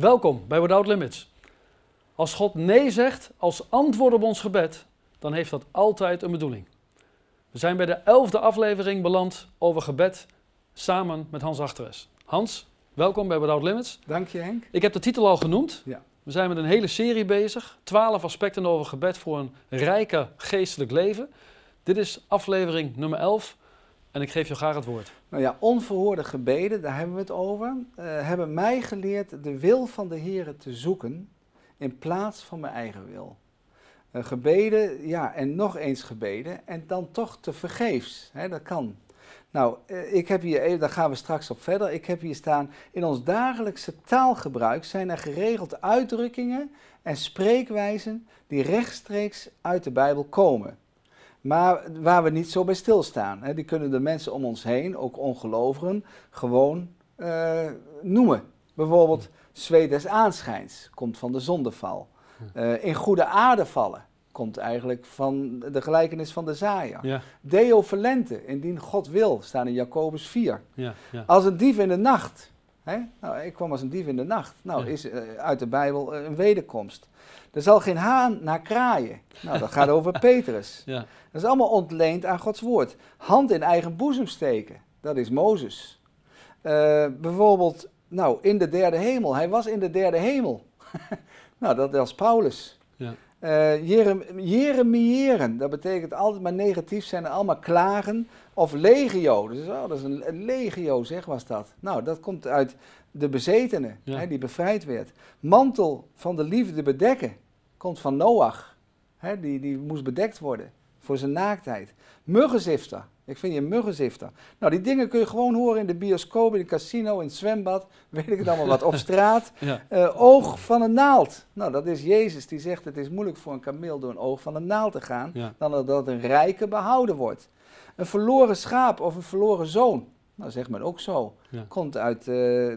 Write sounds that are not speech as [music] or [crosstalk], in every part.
Welkom bij Without Limits. Als God nee zegt als antwoord op ons gebed, dan heeft dat altijd een bedoeling. We zijn bij de elfde aflevering beland over gebed samen met Hans Achteres. Hans, welkom bij Without Limits. Dank je Henk. Ik heb de titel al genoemd. Ja. We zijn met een hele serie bezig. Twaalf aspecten over gebed voor een rijke geestelijk leven. Dit is aflevering nummer 11 en ik geef je graag het woord. Nou ja, onverhoorde gebeden, daar hebben we het over, eh, hebben mij geleerd de wil van de Heer te zoeken in plaats van mijn eigen wil. Eh, gebeden, ja, en nog eens gebeden en dan toch te vergeefs. Hè, dat kan. Nou, eh, ik heb hier, daar gaan we straks op verder. Ik heb hier staan, in ons dagelijkse taalgebruik zijn er geregeld uitdrukkingen en spreekwijzen die rechtstreeks uit de Bijbel komen. Maar waar we niet zo bij stilstaan. Hè, die kunnen de mensen om ons heen, ook ongelovigen, gewoon uh, noemen. Bijvoorbeeld, zweet des aanschijns komt van de zondeval. Uh, in goede aarde vallen komt eigenlijk van de gelijkenis van de zaaier. Ja. Deo volente, indien God wil, staan in Jacobus 4. Ja, ja. Als een dief in de nacht. Hè? Nou, ik kwam als een dief in de nacht. Nou, Ja. is uh, uit de Bijbel uh, een wederkomst. Er zal geen haan naar kraaien. Nou, dat gaat over [laughs] Petrus. Ja. Dat is allemaal ontleend aan Gods woord. Hand in eigen boezem steken, dat is Mozes. Uh, bijvoorbeeld, nou, in de derde hemel. Hij was in de derde hemel. [laughs] nou, dat was Paulus. Ja. Uh, jerem, jeremiëren, dat betekent altijd maar negatief zijn allemaal klagen. Of legio, dus, oh, dat is een, een, legio zeg was dat. Nou, dat komt uit de bezetene, Ja. hè, die bevrijd werd. Mantel van de liefde bedekken, komt van Noach. Hè, die, die moest bedekt worden voor zijn naaktheid. Muggenzifter, ik vind je een muggenzifter. Nou, die dingen kun je gewoon horen in de bioscoop, in het casino, in het zwembad, [laughs] weet ik het allemaal wat, op [laughs] straat. Ja. Uh, oog van een naald. Nou, dat is Jezus die zegt het is moeilijk voor een kameel door een oog van een naald te gaan, Ja. dan dat een rijke behouden wordt. Een verloren schaap of een verloren zoon, nou zegt men ook zo, Ja. komt uit uh,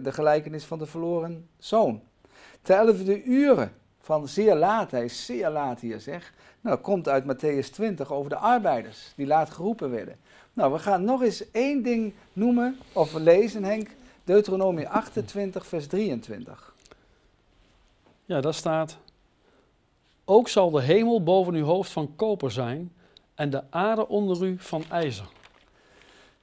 de gelijkenis van de verloren zoon. Ter elfde uren van zeer laat, hij is zeer laat hier zeg, nou, komt uit Matthäus 20 over de arbeiders die laat geroepen werden. Nou, we gaan nog eens één ding noemen of lezen, Henk. Deuteronomie 28, vers 23. ja, daar staat... Ook zal de hemel boven uw hoofd van koper zijn en de aarde onder u van ijzer.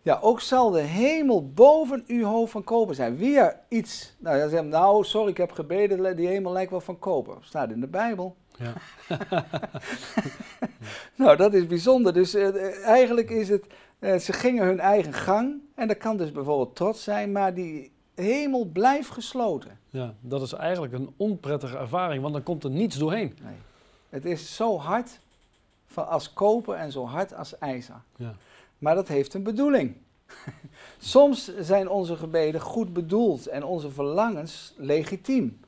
Ja, ook zal de hemel boven uw hoofd van koper zijn. Weer iets. Nou, dan nou, sorry, ik heb gebeden, die hemel lijkt wel van koper. Staat in de Bijbel. Ja. [laughs] nou, dat is bijzonder. Dus uh, eigenlijk is het, uh, ze gingen hun eigen gang. En dat kan dus bijvoorbeeld trots zijn, maar die hemel blijft gesloten. ja, dat is eigenlijk een onprettige ervaring, want dan komt er niets doorheen. Nee. Het is zo hard van als koper en zo hard als ijzer. Ja. Maar dat heeft een bedoeling. [laughs] Soms zijn onze gebeden goed bedoeld en onze verlangens legitiem.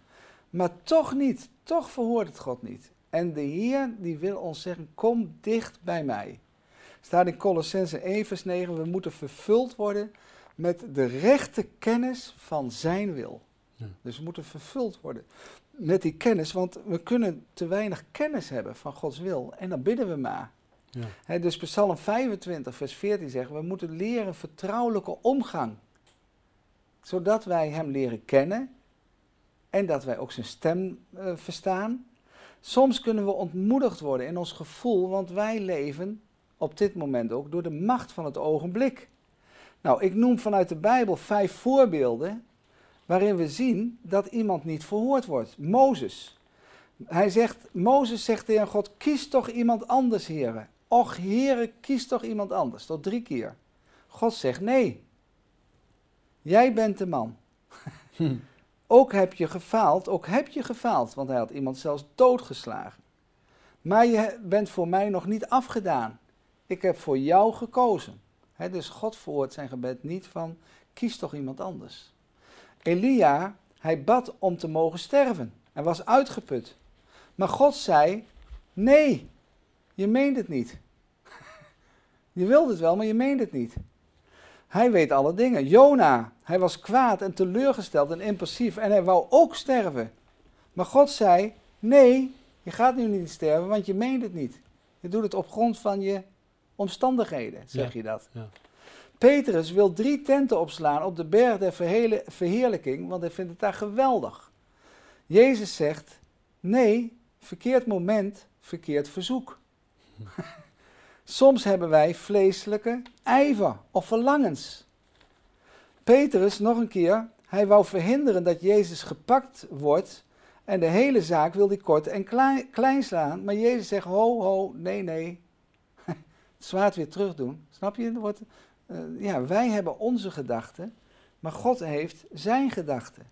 Maar toch niet, toch verhoort het God niet. En de Heer die wil ons zeggen, kom dicht bij mij. Staat in Colossense 1 vers 9, we moeten vervuld worden met de rechte kennis van zijn wil. Ja. Dus we moeten vervuld worden met die kennis, want we kunnen te weinig kennis hebben van Gods wil. En dan bidden we maar. Ja. He, dus Psalm 25, vers 14 zegt, we moeten leren vertrouwelijke omgang. Zodat wij hem leren kennen en dat wij ook zijn stem uh, verstaan. Soms kunnen we ontmoedigd worden in ons gevoel, want wij leven op dit moment ook door de macht van het ogenblik. Nou, ik noem vanuit de Bijbel vijf voorbeelden waarin we zien dat iemand niet verhoord wordt. Mozes. Hij zegt, Mozes zegt tegen God, kies toch iemand anders, heren. Och, heren, kies toch iemand anders. Tot drie keer. God zegt, nee. Jij bent de man. Hm. [laughs] Ook heb je gefaald, ook heb je gefaald, want hij had iemand zelfs doodgeslagen. Maar je bent voor mij nog niet afgedaan. Ik heb voor jou gekozen. He, dus God verhoort zijn gebed niet van, kies toch iemand anders. Elia, hij bad om te mogen sterven. Hij was uitgeput. Maar God zei, nee, je meent het niet. [laughs] je wilt het wel, maar je meent het niet. Hij weet alle dingen. Jona, hij was kwaad en teleurgesteld en impulsief en hij wou ook sterven. Maar God zei, nee, je gaat nu niet sterven, want je meent het niet. Je doet het op grond van je omstandigheden, zeg Ja, je dat. ja. Petrus wil drie tenten opslaan op de berg der verheerlijking, want hij vindt het daar geweldig. Jezus zegt, nee, verkeerd moment, verkeerd verzoek. Soms hebben wij vleeselijke ijver of verlangens. Petrus, nog een keer, hij wou verhinderen dat Jezus gepakt wordt en de hele zaak wil hij kort en klein, slaan. Maar Jezus zegt, ho, ho, nee, nee, [laughs] het zwaard weer terug doen. Snap je? Wordt, uh, ja, wij hebben onze gedachten, maar God heeft zijn gedachten.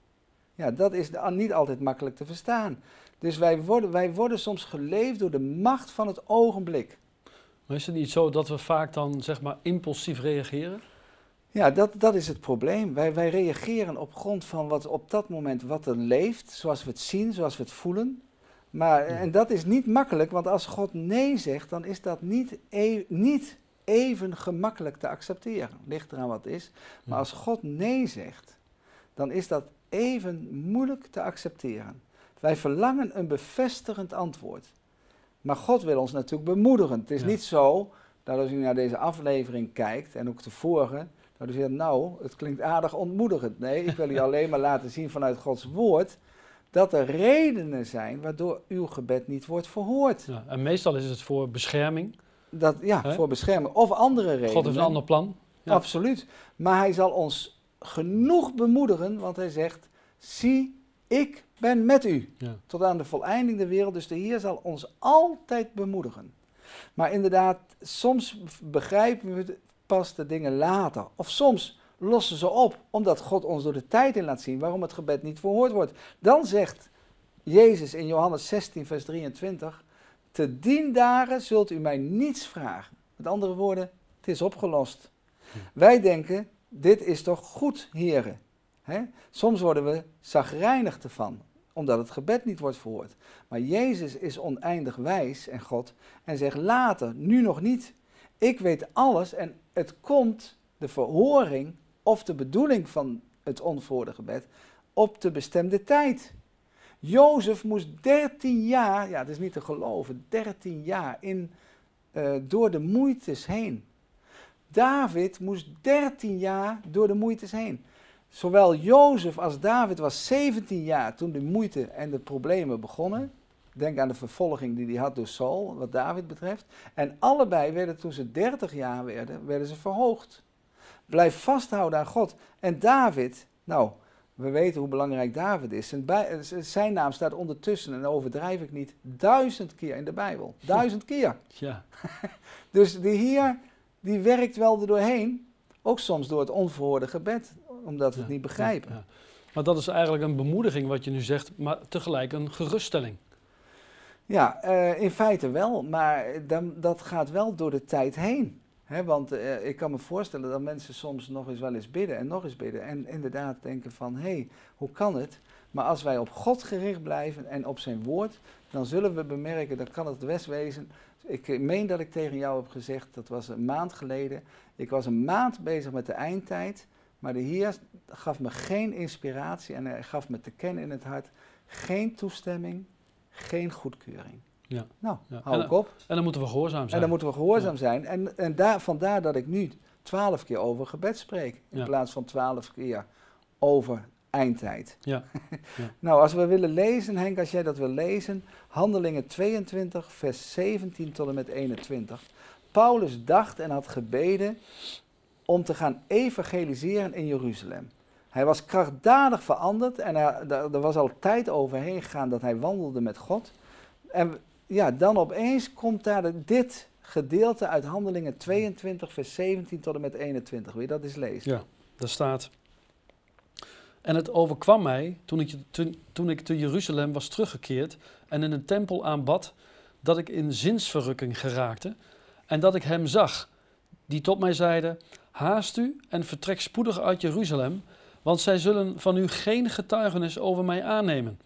Ja, dat is niet altijd makkelijk te verstaan. Dus wij worden, wij worden soms geleefd door de macht van het ogenblik. Maar is het niet zo dat we vaak dan zeg maar impulsief reageren? Ja, dat, dat is het probleem. Wij, wij reageren op grond van wat op dat moment wat er leeft, zoals we het zien, zoals we het voelen. Maar, en dat is niet makkelijk, want als God nee zegt, dan is dat niet, e niet even gemakkelijk te accepteren. Ligt eraan wat het is. Maar als God nee zegt, dan is dat even moeilijk te accepteren. Wij verlangen een bevestigend antwoord. Maar God wil ons natuurlijk bemoedigen. Het is niet zo dat als u naar deze aflevering kijkt en ook de vorige, dat u zegt, nou, het klinkt aardig ontmoedigend. Nee, ik wil u [laughs] alleen maar laten zien vanuit Gods woord dat er redenen zijn waardoor uw gebed niet wordt verhoord. Ja, en meestal is het voor bescherming. Dat, ja, voor bescherming of andere redenen. God heeft een ander plan. Ja. Absoluut. Maar hij zal ons genoeg bemoedigen, want hij zegt, zie, ik ben met u. Ja. Tot aan de voleinding der wereld. Dus de Heer zal ons altijd bemoedigen. Maar inderdaad, soms begrijpen we pas de dingen later. Of soms lossen ze op, omdat God ons door de tijd in laat zien waarom het gebed niet verhoord wordt. Dan zegt Jezus in Johannes 16, vers 23, te dien dagen zult u mij niets vragen. Met andere woorden, het is opgelost. Wij denken, dit is toch goed, heren. Soms worden we zagrijnig ervan, omdat het gebed niet wordt verhoord. Maar Jezus is oneindig wijs en God en zegt later, nu nog niet. Ik weet alles en het komt, de verhoring of de bedoeling van het onverhoorde gebed, op de bestemde tijd. Jozef moest 13 jaar, ja het is niet te geloven, 13 jaar in, uh, door de moeites heen. David moest 13 jaar door de moeites heen. Zowel Jozef als David was 17 jaar toen de moeite en de problemen begonnen. Denk aan de vervolging die hij had door Saul, wat David betreft. En allebei werden toen ze 30 jaar werden, werden ze verhoogd. Blijf vasthouden aan God. En David, nou, we weten hoe belangrijk David is. Zijn, naam staat ondertussen, en overdrijf ik niet, duizend keer in de Bijbel. Duizend keer. Ja. [laughs] dus de Heer, die werkt wel er doorheen. Ook soms door het onverhoorde gebed, omdat we het niet begrijpen. Maar dat is eigenlijk een bemoediging wat je nu zegt, maar tegelijk een geruststelling. Ja, uh, in feite wel, maar dan, dat gaat wel door de tijd heen. He, want uh, ik kan me voorstellen dat mensen soms nog eens wel eens bidden en nog eens bidden. En inderdaad denken van, hé, hey, hoe kan het? Maar als wij op God gericht blijven en op zijn woord, dan zullen we bemerken, dan kan het best wezen. Ik meen dat ik tegen jou heb gezegd, dat was een maand geleden. Ik was een maand bezig met de eindtijd, maar de Heer gaf me geen inspiratie en hij gaf me te kennen in het hart geen toestemming, geen goedkeuring. Ja. Nou, hou ik op. En dan moeten we gehoorzaam zijn. En dan moeten we gehoorzaam zijn. En, en daar, vandaar dat ik nu twaalf keer over gebed spreek, in plaats van twaalf keer over eindtijd. Ja. [laughs] ja. nou, als we willen lezen, Henk, als jij dat wil lezen, Handelingen 22, vers 17 tot en met 21. Paulus dacht en had gebeden om te gaan evangeliseren in Jeruzalem. Hij was krachtdadig veranderd en er, er was al tijd overheen gegaan dat hij wandelde met God. En ja, dan opeens komt daar dit gedeelte uit Handelingen 22, vers 17 tot en met 21. Wil je dat eens lezen? Ja, daar staat. En het overkwam mij toen ik, toen, toen ik te Jeruzalem was teruggekeerd en in een tempel aanbad, dat ik in zinsverrukking geraakte en dat ik hem zag, die tot mij zeide: Haast u en vertrek spoedig uit Jeruzalem, want zij zullen van u geen getuigenis over mij aannemen.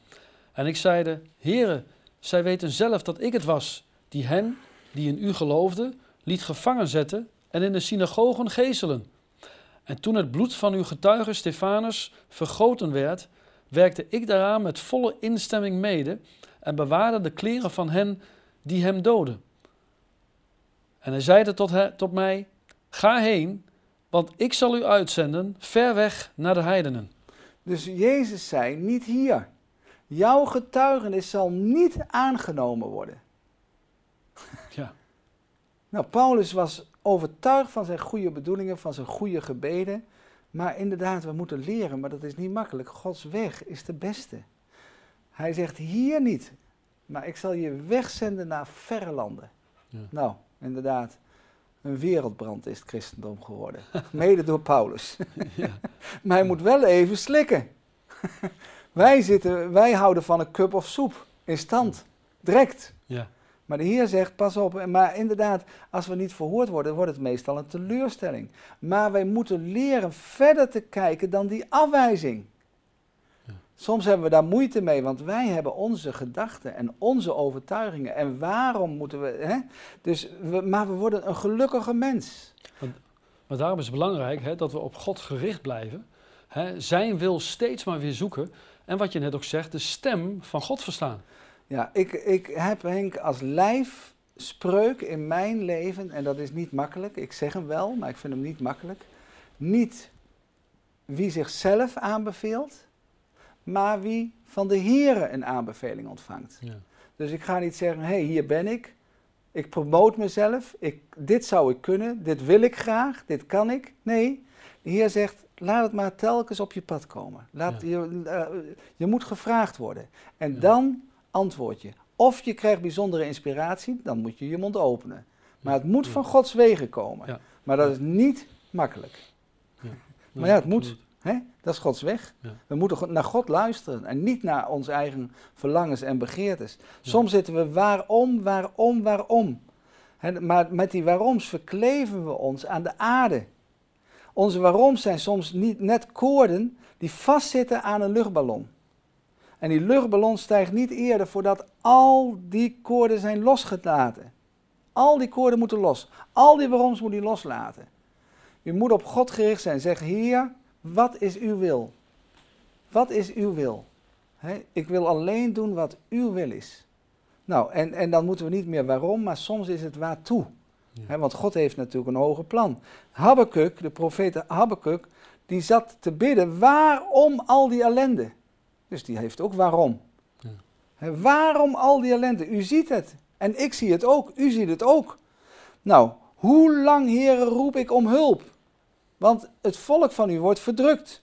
En ik zeide: Heere, zij weten zelf dat ik het was die hen, die in u geloofden, liet gevangen zetten en in de synagogen gezelen. En toen het bloed van uw getuige Stefanus vergoten werd, werkte ik daaraan met volle instemming mede en bewaarde de kleren van hen die hem doden. En hij zeide tot, tot mij: Ga heen, want ik zal u uitzenden ver weg naar de heidenen. Dus Jezus zei: Niet hier. Jouw getuigenis zal niet aangenomen worden. Ja. Nou, Paulus was overtuigd van zijn goede bedoelingen, van zijn goede gebeden. Maar inderdaad, we moeten leren, maar dat is niet makkelijk. Gods weg is de beste. Hij zegt hier niet, maar ik zal je wegzenden naar verre landen. Ja. Nou, inderdaad, een wereldbrand is het christendom geworden. [laughs] Mede door Paulus. Ja. [laughs] Maar hij moet wel even slikken. [laughs] wij, zitten, wij houden van een cup of soep in stand, direct. Ja. Maar de Heer zegt, pas op. Maar inderdaad, als we niet verhoord worden, wordt het meestal een teleurstelling. Maar wij moeten leren verder te kijken dan die afwijzing. Soms hebben we daar moeite mee, want wij hebben onze gedachten en onze overtuigingen. En waarom moeten we... Hè? Dus we, maar we worden een gelukkige mens. Maar daarom is het belangrijk hè, dat we op God gericht blijven. Hè, zijn wil steeds maar weer zoeken. En wat je net ook zegt, de stem van God verstaan. Ja, ik, ik heb Henk als lijfspreuk in mijn leven, en dat is niet makkelijk. Ik zeg hem wel, maar ik vind hem niet makkelijk. Niet wie zichzelf aanbeveelt, maar wie van de Here een aanbeveling ontvangt. Ja. Dus ik ga niet zeggen, hé, hey, hier ben ik. Ik promoot mezelf. Ik, dit zou ik kunnen. Dit wil ik graag. Dit kan ik. Nee, de Heer zegt, laat het maar telkens op je pad komen. Laat, Ja. je, eh, je moet gevraagd worden. En Ja. dan antwoord je. Of je krijgt bijzondere inspiratie, dan moet je je mond openen. Maar het moet van Gods wegen komen. Maar dat is niet makkelijk. [laughs] Maar ja, het moet. Hè? Dat is Gods weg. Ja. We moeten naar God luisteren en niet naar onze eigen verlangens en begeertes. Ja. Soms zitten we waarom, waarom, waarom. Hè, maar met die waaroms verkleven we ons aan de aarde. Onze waaroms zijn soms niet net koorden die vastzitten aan een luchtballon. En die luchtballon stijgt niet eerder voordat al die koorden zijn losgelaten. Al die koorden moeten los. Al die waaroms moet je loslaten. U moet op God gericht zijn. Zeg, Heer, wat is uw wil? Wat is uw wil? Ik wil alleen doen wat uw wil is. Nou, en, en dan moeten we niet meer waarom, maar soms is het waartoe. Ja. Want God heeft natuurlijk een hoger plan. Habakkuk, de profeet Habakkuk, die zat te bidden, waarom al die ellende? Dus die heeft ook waarom. Ja. Waarom al die ellende? U ziet het. En ik zie het ook. U ziet het ook. Nou, hoe lang, heren, roep ik om hulp? Want het volk van u wordt verdrukt.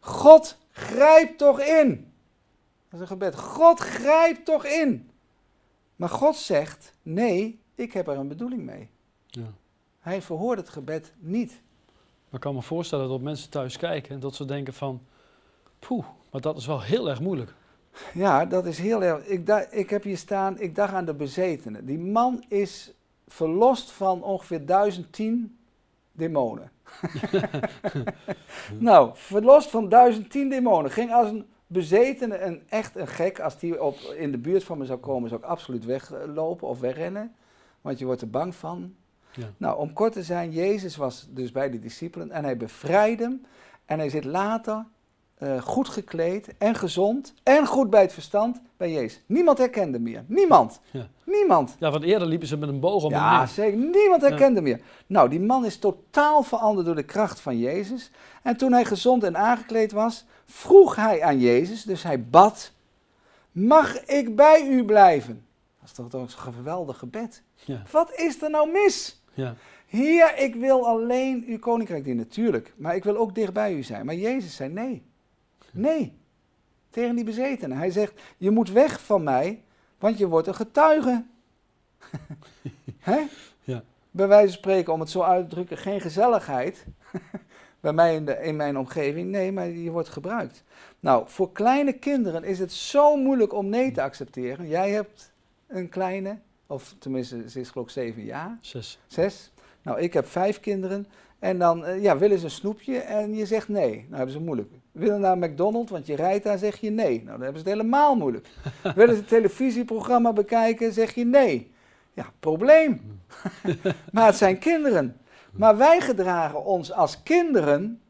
God, grijp toch in. Dat is een gebed. God, grijp toch in. Maar God zegt, nee, ik heb er een bedoeling mee. Ja. Hij verhoort het gebed niet. Maar ik kan me voorstellen dat mensen thuis kijken en dat ze denken van... Poeh, maar dat is wel heel erg moeilijk. Ja, dat is heel erg. Ik, ik heb hier staan, ik dacht aan de bezetene. Die man is verlost van ongeveer 1010 demonen. [laughs] nou, verlost van 1010 demonen. Ging als een bezetene, een, echt een gek. Als die op, in de buurt van me zou komen, zou ik absoluut weglopen of wegrennen. Want je wordt er bang van. Ja. Nou, om kort te zijn, Jezus was dus bij de discipelen en hij bevrijdde hem. En hij zit later eh, goed gekleed en gezond en goed bij het verstand bij Jezus. Niemand herkende meer. Niemand. Ja. Niemand. Ja, want eerder liepen ze met een boog om Ja, heen. zeker. Niemand herkende meer. Nou, die man is totaal veranderd door de kracht van Jezus. En toen hij gezond en aangekleed was, vroeg hij aan Jezus, dus hij bad, mag ik bij u blijven? Dat is toch, toch een geweldig gebed. Ja, Wat is er nou mis? ja, Heer, ik wil alleen uw koninkrijk dienen, natuurlijk. Maar ik wil ook dicht bij u zijn. Maar Jezus zei nee. Nee. Tegen die bezetenen. Hij zegt, je moet weg van mij, want je wordt een getuige. [laughs] Hè? Ja. Bij wijze van spreken, om het zo uit te drukken, geen gezelligheid. [laughs] Bij mij in, de, in mijn omgeving, nee, maar je wordt gebruikt. Nou, voor kleine kinderen is het zo moeilijk om nee te accepteren. Jij hebt een kleine, of tenminste, ze is geloof ik zeven jaar. zes. Zes. Nou, ik heb vijf kinderen. En dan eh, ja, willen ze een snoepje en je zegt nee. Nou hebben ze moeilijk. Willen naar McDonald's, want je rijdt daar, zeg je nee. Nou, dan hebben ze het helemaal moeilijk. [laughs] willen ze een televisieprogramma bekijken, zeg je nee. Ja, probleem. [laughs] maar het zijn kinderen. Maar wij gedragen ons als kinderen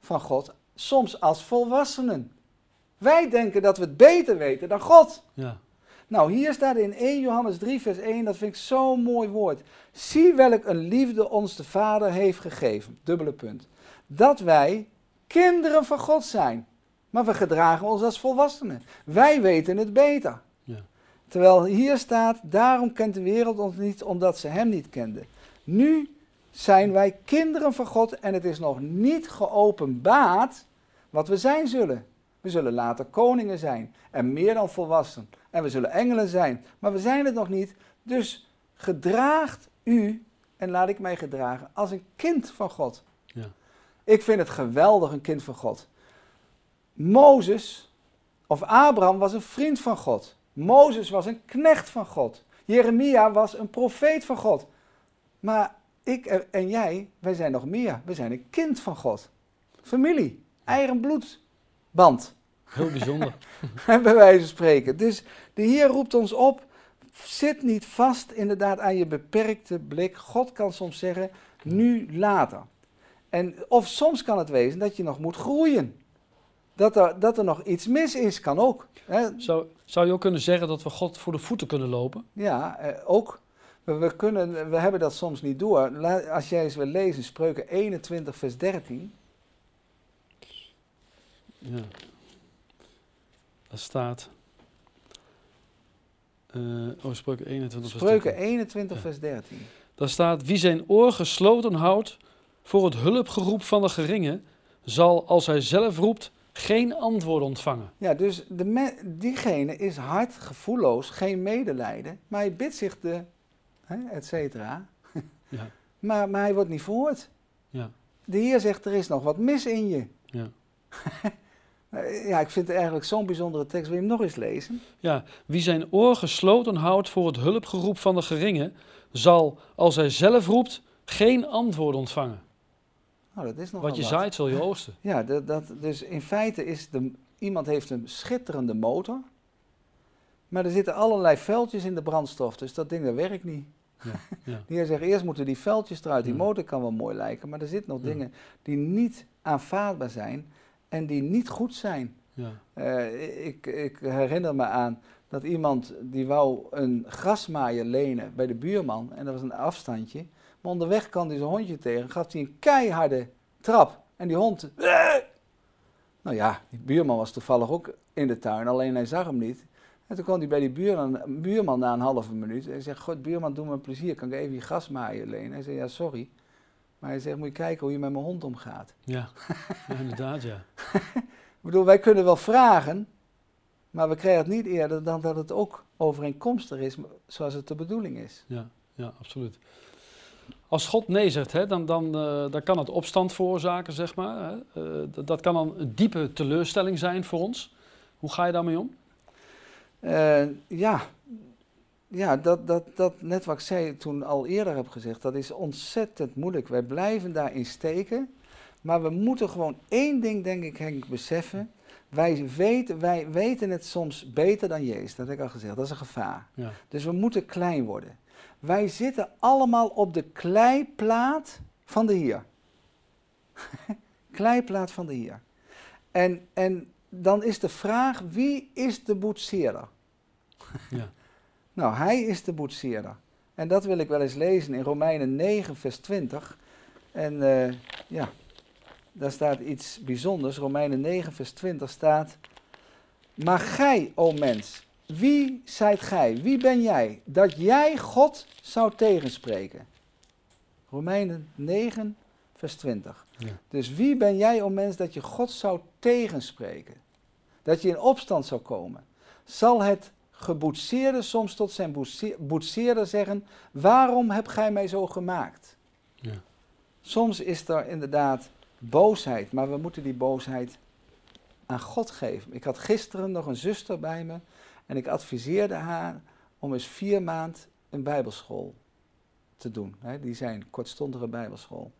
van God soms als volwassenen. Wij denken dat we het beter weten dan God. Ja, Nou, hier staat in 1 Johannes 3, vers 1, dat vind ik zo'n mooi woord. Zie welk een liefde ons de Vader heeft gegeven. Dubbele punt. Dat wij kinderen van God zijn. Maar we gedragen ons als volwassenen. Wij weten het beter. Ja. Terwijl hier staat, daarom kent de wereld ons niet omdat ze hem niet kenden. Nu zijn wij kinderen van God en het is nog niet geopenbaard wat we zijn zullen. We zullen later koningen zijn en meer dan volwassen. En we zullen engelen zijn, maar we zijn het nog niet. Dus gedraagt u, en laat ik mij gedragen, als een kind van God. Ik vind het geweldig, een kind van God. Mozes of Abraham was een vriend van God. Mozes was een knecht van God. Jeremia was een profeet van God. Maar ik en jij, wij zijn nog meer. We zijn een kind van God. Familie, eigen bloedband. Heel bijzonder. [laughs] bij wijze van spreken. Dus de Heer roept ons op. Zit niet vast inderdaad aan je beperkte blik. God kan soms zeggen, nu later. En, of soms kan het wezen dat je nog moet groeien. Dat er, dat er nog iets mis is, kan ook. Hè? Zou, zou je ook kunnen zeggen dat we God voor de voeten kunnen lopen? Ja, eh, ook. We, we, kunnen, we hebben dat soms niet door. La- als jij eens wil lezen, Spreuken 21, vers 13. Ja. Daar staat. eh oh, spreuken 21. vers Spreuken 13. 21, Ja. vers 13. Daar staat: Wie zijn oor gesloten houdt voor het hulpgeroep van de geringe, zal als hij zelf roept geen antwoord ontvangen. Ja, dus de diegene is hard, gevoelloos, geen medelijden, maar hij bidt zich de, hè, et cetera. [laughs] Ja, Maar, maar hij wordt niet verhoord. ja, De Heer zegt, er is nog wat mis in je. ja. [laughs] Ja, ik vind het eigenlijk zo'n bijzondere tekst. Wil je hem nog eens lezen? ja. Wie zijn oor gesloten houdt voor het hulpgeroep van de geringe, zal als hij zelf roept geen antwoord ontvangen. Nou, dat is nog Wat je zaait, zul je oogsten. [laughs] Ja, dat, dat, dus in feite is de, iemand heeft een schitterende motor, maar er zitten allerlei vuiltjes in de brandstof, dus dat ding dat werkt niet. Ja, ja. [laughs] Heer zegt, eerst moeten die vuiltjes eruit, die motor kan wel mooi lijken, maar er zitten nog Ja. dingen die niet aanvaardbaar zijn en die niet goed zijn. Ja, Eh, ik, ik herinner me aan dat iemand die wou een grasmaaier lenen bij de buurman en dat was een afstandje. Maar onderweg kwam hij zijn hondje tegen, gaf hij een keiharde trap. En die hond... Nou ja, die buurman was toevallig ook in de tuin, alleen hij zag hem niet. En toen kwam hij bij die buurman, buurman na een halve minuut. En hij zegt, god buurman, doe me een plezier, kan ik even je grasmaaier lenen? Hij zei, ja sorry. Maar hij zegt, moet je kijken hoe je met mijn hond omgaat. ja. ja inderdaad, ja. [laughs] Ik bedoel, wij kunnen wel vragen, maar we krijgen het niet eerder dan dat het ook overeenkomstig is zoals het de bedoeling is. Ja, ja, absoluut. Als God nee zegt, hè, dan, dan, eh, dan kan het opstand veroorzaken, zeg maar. Hè. Eh, dat, kan dan een diepe teleurstelling zijn voor ons. Hoe ga je daarmee om? Eh, ja, ja dat, dat, dat, net wat ik zei toen al eerder heb gezegd, dat is ontzettend moeilijk. Wij blijven daarin steken, maar we moeten gewoon één ding, denk ik, Henk, beseffen. Wij weten, wij weten het soms beter dan Jezus, dat heb ik al gezegd, dat is een gevaar. Ja, Dus we moeten klein worden. Wij zitten allemaal op de kleiplaat van de Heer. [laughs] kleiplaat van de Heer. En, en dan is de vraag, wie is de boetseerder? ja, [laughs] Nou, hij is de boetseerder. En dat wil ik wel eens lezen in Romeinen 9, vers 20. En eh, ja, daar staat iets bijzonders. Romeinen 9, vers 20 staat... Maar gij, o mens, wie zijt gij? Wie ben jij? Dat jij God zou tegenspreken. Romeinen 9, vers 20. ja, Dus wie ben jij, o mens, dat je God zou tegenspreken? Dat je in opstand zou komen? Zal het geboetseerde soms tot zijn boetse- boetseerder zeggen: Waarom heb gij mij zo gemaakt? ja, Soms is er inderdaad boosheid, maar we moeten die boosheid aan God geven. Ik had gisteren nog een zuster bij me en ik adviseerde haar om eens vier maand een bijbelschool te doen. Die zijn kortstondige bijbelschool.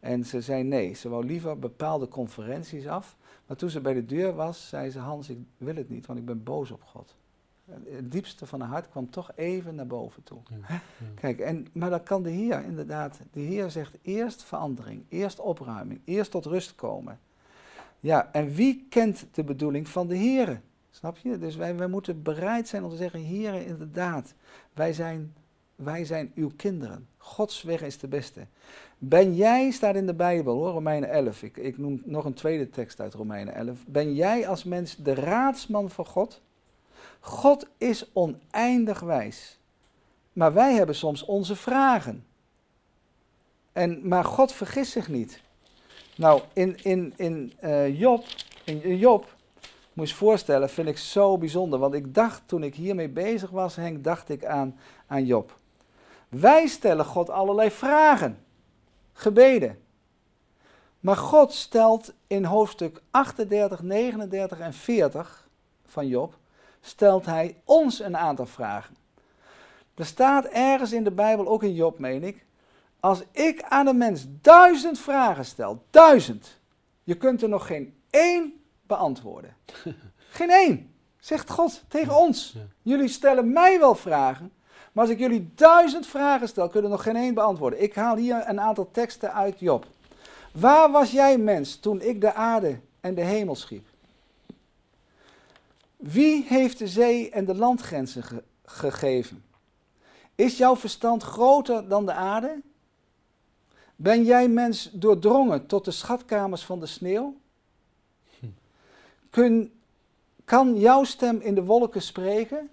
En ze zei nee, ze wou liever bepaalde conferenties af. Maar toen ze bij de deur was, zei ze: Hans, ik wil het niet, want ik ben boos op God. Het diepste van haar hart kwam toch even naar boven toe. ja, ja. Kijk, en, maar dan kan de Heer inderdaad, de Heer zegt eerst verandering, eerst opruiming, eerst tot rust komen. Ja, en wie kent de bedoeling van de Heer? Snap je? Dus wij, wij moeten bereid zijn om te zeggen, Heer, inderdaad, wij zijn wij zijn uw kinderen. Gods weg is de beste. Ben jij, staat in de Bijbel hoor, Romeinen 11. Ik, ik noem nog een tweede tekst uit Romeinen 11. Ben jij als mens de raadsman van God? God is oneindig wijs. Maar wij hebben soms onze vragen. En, maar God vergist zich niet. Nou, in, in, in, uh, Job, in Job, moet je voorstellen, vind ik zo bijzonder. Want ik dacht, toen ik hiermee bezig was, Henk, dacht ik aan, aan Job. Wij stellen God allerlei vragen, gebeden. Maar God stelt in hoofdstuk 38, 39 en 40 van Job, stelt hij ons een aantal vragen. Er staat ergens in de Bijbel, ook in Job meen ik, als ik aan een mens duizend vragen stel, duizend, je kunt er nog geen één beantwoorden. [laughs] Geen één, zegt God tegen ons. Jullie stellen mij wel vragen, maar als ik jullie duizend vragen stel, kunnen er nog geen één beantwoorden. Ik haal hier een aantal teksten uit Job. Waar was jij mens toen ik de aarde en de hemel schiep? Wie heeft de zee en de landgrenzen gegeven? Is jouw verstand groter dan de aarde? Ben jij mens doordrongen tot de schatkamers van de sneeuw? Kun, kan jouw stem in de wolken spreken?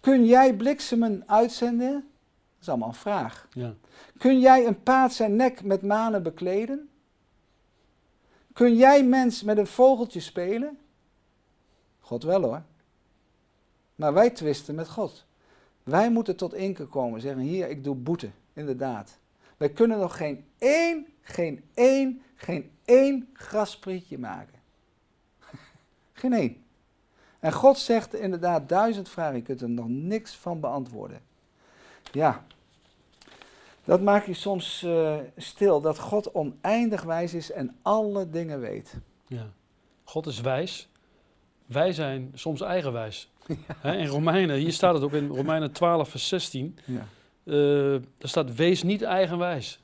Kun jij bliksemen uitzenden? Dat is allemaal een vraag. Ja. Kun jij een paard zijn nek met manen bekleden? Kun jij mens met een vogeltje spelen? God wel hoor. Maar wij twisten met God. Wij moeten tot inke komen, zeggen hier, ik doe boete, inderdaad. Wij kunnen nog geen één, geen één, geen één grasprietje maken. [laughs] geen één. En God zegt inderdaad duizend vragen, je kunt er nog niks van beantwoorden. Ja, dat maakt je soms uh, stil, dat God oneindig wijs is en alle dingen weet. Ja, God is wijs. Wij zijn soms eigenwijs. [laughs] Ja. in Romeinen, hier staat het ook in Romeinen 12, vers 16. Ja. Uh, er staat: Wees niet eigenwijs.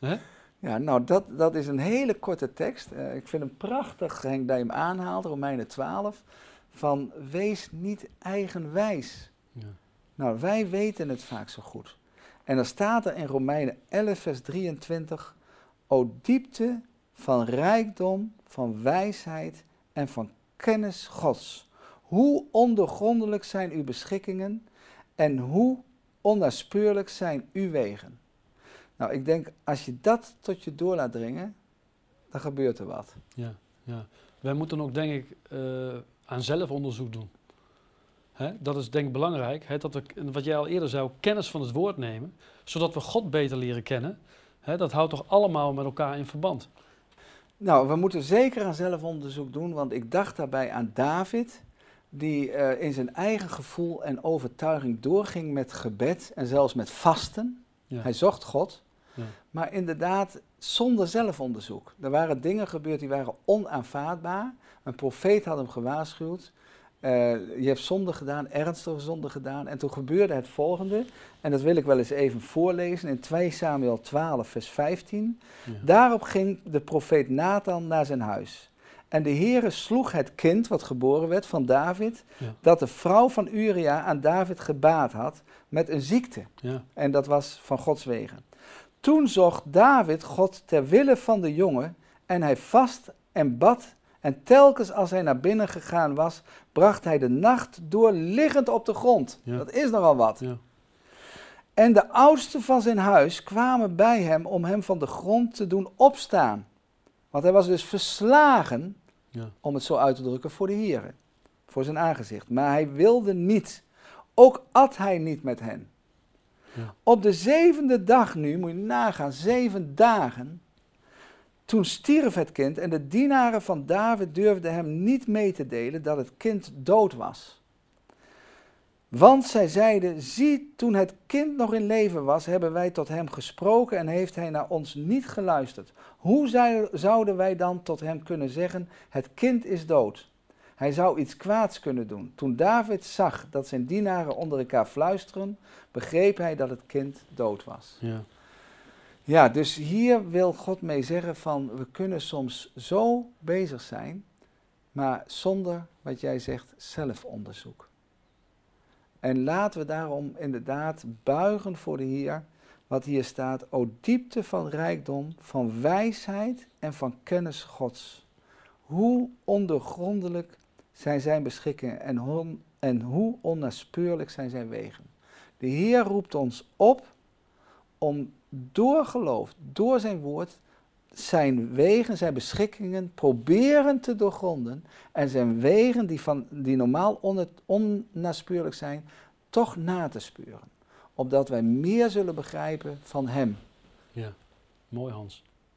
Ja, ja nou, dat, dat is een hele korte tekst. Uh, ik vind hem prachtig, Henk, dat je hem aanhaalt, Romeinen 12. Van wees niet eigenwijs. Ja. Nou, wij weten het vaak zo goed. En dan staat er in Romeinen 11, vers 23. O diepte van rijkdom, van wijsheid en van kennis Gods. Hoe ondergrondelijk zijn uw beschikkingen en hoe onnaspeurlijk zijn uw wegen. Nou, ik denk, als je dat tot je door laat dringen, dan gebeurt er wat. Ja, ja. Wij moeten ook, denk ik, uh, aan zelfonderzoek doen. Hè? Dat is denk ik belangrijk, hè? dat we, wat jij al eerder zei, kennis van het woord nemen, zodat we God beter leren kennen. Hè? Dat houdt toch allemaal met elkaar in verband. Nou, we moeten zeker aan zelfonderzoek doen, want ik dacht daarbij aan David, die uh, in zijn eigen gevoel en overtuiging doorging met gebed en zelfs met vasten. Ja. Hij zocht God, ja. maar inderdaad zonder zelfonderzoek. Er waren dingen gebeurd die waren onaanvaardbaar. Een profeet had hem gewaarschuwd. Uh, je hebt zonde gedaan, ernstige zonde gedaan. En toen gebeurde het volgende. En dat wil ik wel eens even voorlezen in 2 Samuel 12, vers 15. Ja. Daarop ging de profeet Nathan naar zijn huis. En de Heere sloeg het kind wat geboren werd van David, dat de vrouw van Uria aan David gebaat had met een ziekte. Ja. En dat was van Gods wegen. Toen zocht David God ter wille van de jongen en hij vast en bad. En telkens als hij naar binnen gegaan was, bracht hij de nacht door liggend op de grond. Dat is nogal wat. En de oudsten van zijn huis kwamen bij hem om hem van de grond te doen opstaan. Want hij was dus verslagen, ja. om het zo uit te drukken, voor de Heer. Voor zijn aangezicht. Maar hij wilde niet. Ook at hij niet met hen. Ja. Op de zevende dag nu, moet je nagaan, zeven dagen. Toen stierf het kind en de dienaren van David durfden hem niet mee te delen dat het kind dood was. Want zij zeiden, zie, toen het kind nog in leven was, hebben wij tot hem gesproken en heeft hij naar ons niet geluisterd. Hoe zouden wij dan tot hem kunnen zeggen, het kind is dood? Hij zou iets kwaads kunnen doen. Toen David zag dat zijn dienaren onder elkaar fluisteren, begreep hij dat het kind dood was. Ja. Ja, dus hier wil God mee zeggen van, we kunnen soms zo bezig zijn, maar zonder, wat jij zegt, zelfonderzoek. En laten we daarom inderdaad buigen voor de Heer, wat hier staat, o diepte van rijkdom, van wijsheid en van kennis Gods. Hoe ondergrondelijk zijn zijn beschikkingen en, en hoe onnaspeurlijk zijn zijn wegen. De Heer roept ons op om door geloof, door zijn woord, zijn wegen, zijn beschikkingen proberen te doorgronden en zijn wegen die, van, die normaal on, zijn, toch na te speuren. Opdat wij meer zullen begrijpen van Hem. Ja, mooi Hans.